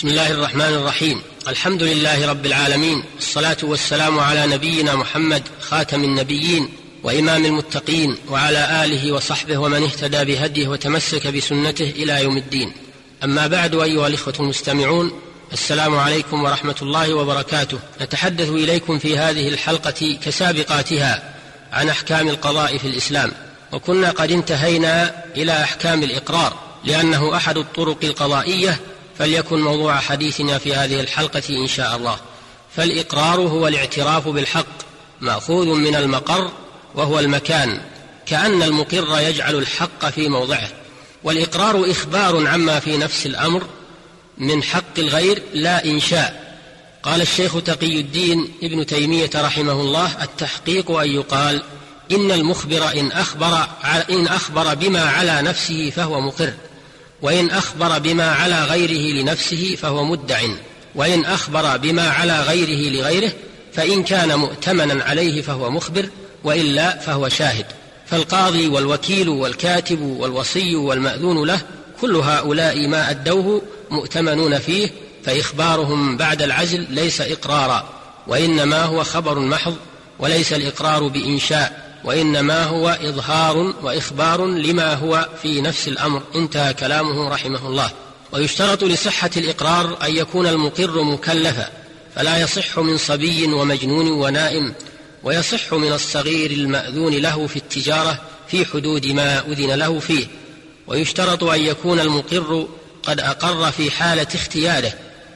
بسم الله الرحمن الرحيم. الحمد لله رب العالمين الصلاه والسلام على نبينا محمد خاتم النبيين وإمام المتقين وعلى آله وصحبه ومن اهتدى بهديه وتمسك بسنته إلى يوم الدين. أما بعد أيها الإخوة المستمعون السلام عليكم ورحمة الله وبركاته. نتحدث إليكم في هذه الحلقة كسابقاتها عن أحكام القضاء في الإسلام. وكنا قد انتهينا إلى أحكام الإقرار لأنه أحد الطرق القضائية فليكن موضوع حديثنا في هذه الحلقة إن شاء الله. فالإقرار هو الاعتراف بالحق مأخوذ من المقر وهو المكان كأن المقر يجعل الحق في موضعه. والإقرار إخبار عما في نفس الأمر من حق الغير لا إنشاء. قال الشيخ تقي الدين ابن تيمية رحمه الله التحقيق أن يقال إن المخبر إن أخبر إن أخبر بما على نفسه فهو مقر. وإن أخبر بما على غيره لنفسه فهو مدع. وإن أخبر بما على غيره لغيره فإن كان مؤتمنا عليه فهو مخبر وإلا فهو شاهد. فالقاضي والوكيل والكاتب والوصي والمأذون له كل هؤلاء ما أدوه مؤتمنون فيه فإخبارهم بعد العزل ليس إقرارا. وإنما هو خبر محض وليس الإقرار بإنشاء. وإنما هو إظهار وإخبار لما هو في نفس الأمر. انتهى كلامه رحمه الله. ويشترط لصحة الإقرار أن يكون المقر مكلفا فلا يصح من صبي ومجنون ونائم ويصح من الصغير المأذون له في التجارة في حدود ما أذن له فيه. ويشترط أن يكون المقر قد أقر في حالة اختياره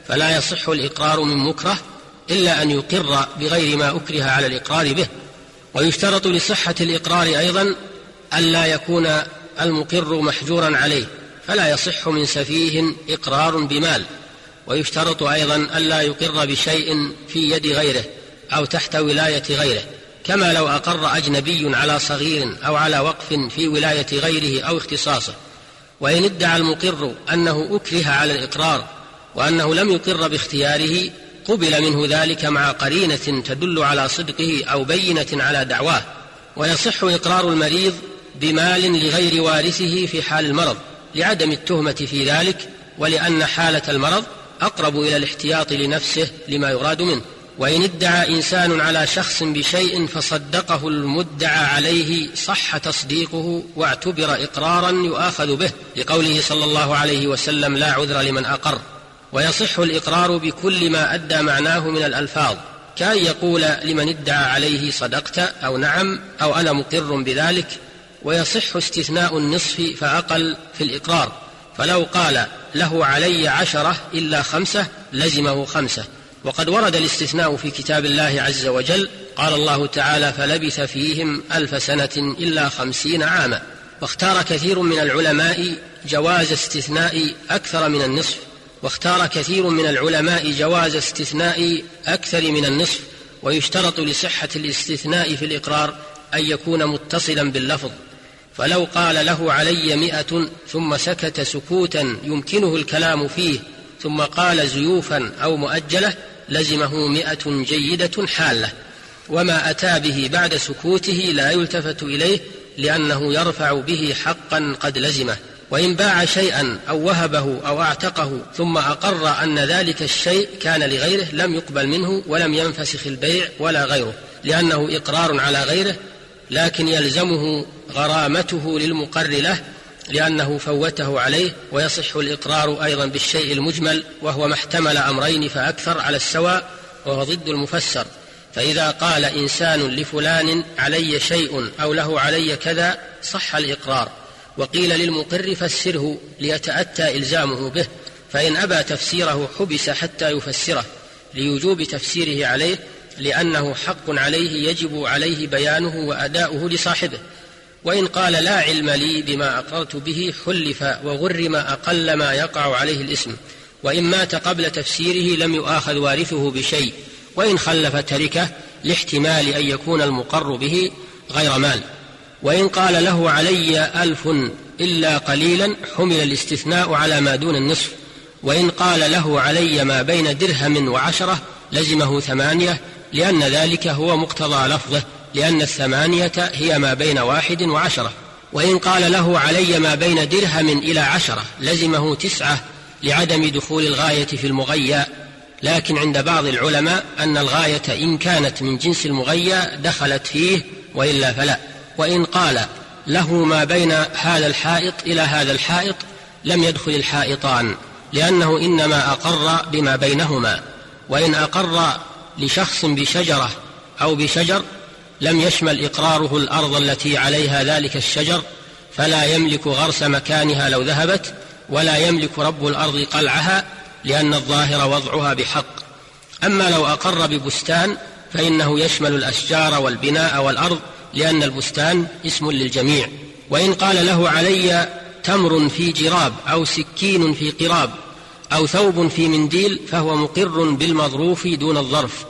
فلا يصح الإقرار من مكره إلا أن يقر بغير ما أكره على الإقرار به. ويشترط لصحة الإقرار أيضا ألا يكون المقر محجورا عليه فلا يصح من سفيه إقرار بمال. ويشترط أيضا ألا يقر بشيء في يد غيره أو تحت ولاية غيره كما لو أقر أجنبي على صغير أو على وقف في ولاية غيره أو اختصاصه. وإن ادعى المقر أنه أكره على الإقرار وأنه لم يقر باختياره قبل منه ذلك مع قرينة تدل على صدقه أو بينة على دعواه ويصح إقرار المريض بمال لغير وارثه في حال المرض لعدم التهمة في ذلك ولأن حالة المرض أقرب إلى الاحتياط لنفسه لما يراد منه. وإن ادعى إنسان على شخص بشيء فصدقه المدعى عليه صح تصديقه واعتبر إقرارا يؤاخذ به لقوله صلى الله عليه وسلم لا عذر لمن أقر. ويصح الإقرار بكل ما أدى معناه من الألفاظ كأن يقول لمن ادعى عليه صدقت أو نعم أو أنا مقر بذلك ويصح استثناء النصف فأقل في الإقرار. فلو قال له علي عشرة إلا خمسة لزمه خمسة. وقد ورد الاستثناء في كتاب الله عز وجل قال الله تعالى فلبث فيهم ألف سنة إلا خمسين عاما. واختار كثير من العلماء جواز استثناء أكثر من النصف. واختار كثير من العلماء جواز استثناء أكثر من النصف ويشترط لصحة الاستثناء في الإقرار أن يكون متصلا باللفظ. فلو قال له علي مئة ثم سكت سكوتا يمكنه الكلام فيه ثم قال زيوفا أو مؤجلة لزمه مئة جيدة حالة. وما أتى به بعد سكوته لا يلتفت إليه لأنه يرفع به حقا قد لزمه. وإن باع شيئا أو وهبه أو أعتقه ثم أقر أن ذلك الشيء كان لغيره لم يقبل منه ولم ينفسخ البيع ولا غيره لأنه إقرار على غيره لكن يلزمه غرامته للمقر له لأنه فوته عليه ويصح الإقرار أيضا بالشيء المجمل وهو ما احتمل أمرين فأكثر على السواء وهو ضد المفسر. فإذا قال إنسان لفلان علي شيء أو له علي كذا صح الإقرار. وقيل للمقر فسره ليتأتى إلزامه به فإن أبى تفسيره حبس حتى يفسره لوجوب تفسيره عليه لأنه حق عليه يجب عليه بيانه وأداؤه لصاحبه. وإن قال لا علم لي بما أقررت به حلف وغرم أقل ما يقع عليه الاسم. وإن مات قبل تفسيره لم يؤاخذ وارثه بشيء. وإن خلف تركه لاحتمال أن يكون المقر به غير مال. وإن قال له علي ألف إلا قليلا حمل الاستثناء على ما دون النصف وإن قال له علي ما بين درهم وعشرة لزمه ثمانية لأن ذلك هو مقتضى لفظه لأن الثمانية هي ما بين واحد وعشرة. وإن قال له علي ما بين درهم إلى عشرة لزمه تسعة لعدم دخول الغاية في المغيى. لكن عند بعض العلماء أن الغاية إن كانت من جنس المغيى دخلت فيه وإلا فلا. وإن قال له ما بين هذا الحائط إلى هذا الحائط لم يدخل الحائطان لأنه إنما أقر بما بينهما وإن أقر لشخص بشجرة أو بشجر لم يشمل إقراره الأرض التي عليها ذلك الشجر فلا يملك غرس مكانها لو ذهبت ولا يملك رب الأرض قلعها لأن الظاهر وضعها بحق. أما لو أقر ببستان فإنه يشمل الأشجار والبناء والأرض لأن البستان اسم للجميع. وإن قال له علي تمر في جراب أو سكين في قراب أو ثوب في منديل فهو مقر بالمظروف دون الظرف.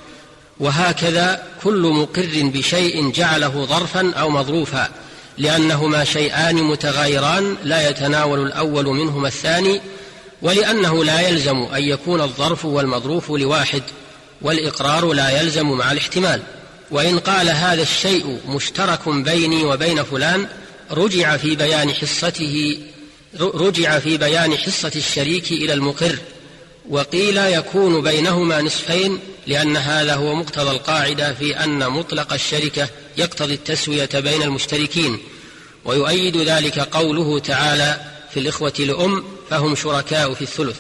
وهكذا كل مقر بشيء جعله ظرفا أو مظروفا لأنهما شيئان متغايران لا يتناول الأول منهما الثاني ولأنه لا يلزم أن يكون الظرف والمظروف لواحد والإقرار لا يلزم مع الاحتمال. وإن قال هذا الشيء مشترك بيني وبين فلان رجع في بيان حصته رجع في بيان حصة الشريك إلى المقر وقيل يكون بينهما نصفين لأن هذا هو مقتضى القاعدة في أن مطلق الشركة يقتضي التسوية بين المشتركين ويؤيد ذلك قوله تعالى في الإخوة لأم فهم شركاء في الثلث.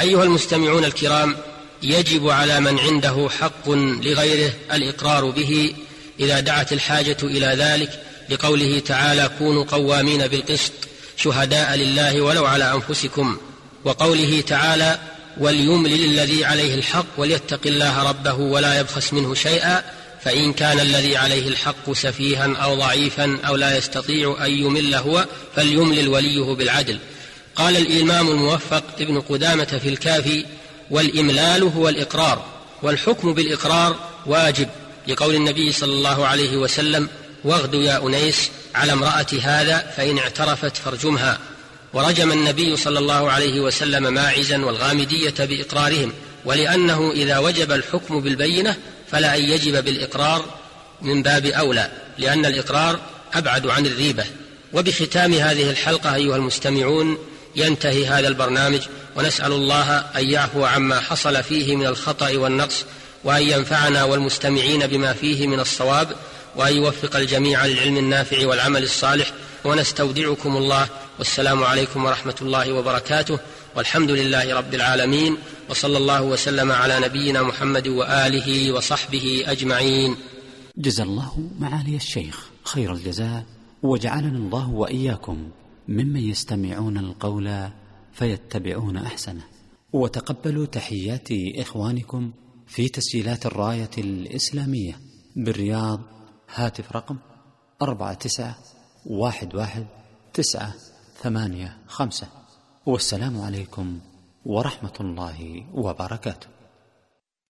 أيها المستمعون الكرام يجب على من عنده حق لغيره الإقرار به إذا دعت الحاجة إلى ذلك لقوله تعالى كونوا قوامين بالقسط شهداء لله ولو على أنفسكم وقوله تعالى وليملل الذي عليه الحق وليتق الله ربه ولا يبخس منه شيئا فإن كان الذي عليه الحق سفيها أو ضعيفا أو لا يستطيع أن يمل هو فليملل وليه بالعدل. قال الإمام الموفق ابن قدامة في الكافي والإملال هو الإقرار والحكم بالإقرار واجب لقول النبي صلى الله عليه وسلم واغد يا أنيس على امرأة هذا فإن اعترفت فارجمها. ورجم النبي صلى الله عليه وسلم ماعزا والغامدية بإقرارهم ولأنه إذا وجب الحكم بالبينة فلا أن يجب بالإقرار من باب أولى لأن الإقرار أبعد عن الريبة. وبختام هذه الحلقة أيها المستمعون ينتهي هذا البرنامج ونسأل الله أن يعفو عما حصل فيه من الخطأ والنقص وأن ينفعنا والمستمعين بما فيه من الصواب وأن يوفق الجميع للعلم النافع والعمل الصالح. ونستودعكم الله والسلام عليكم ورحمة الله وبركاته. والحمد لله رب العالمين وصلى الله وسلم على نبينا محمد وآله وصحبه أجمعين. جزا الله معالي الشيخ خير الجزاء وجعلنا الله وإياكم ممن يستمعون القول فيتبعون أحسنه. وتقبلوا تحيات إخوانكم في تسجيلات الراية الإسلامية بالرياض. هاتف رقم أربعة تسعة واحد واحد تسعة ثمانية خمسة. والسلام عليكم ورحمة الله وبركاته.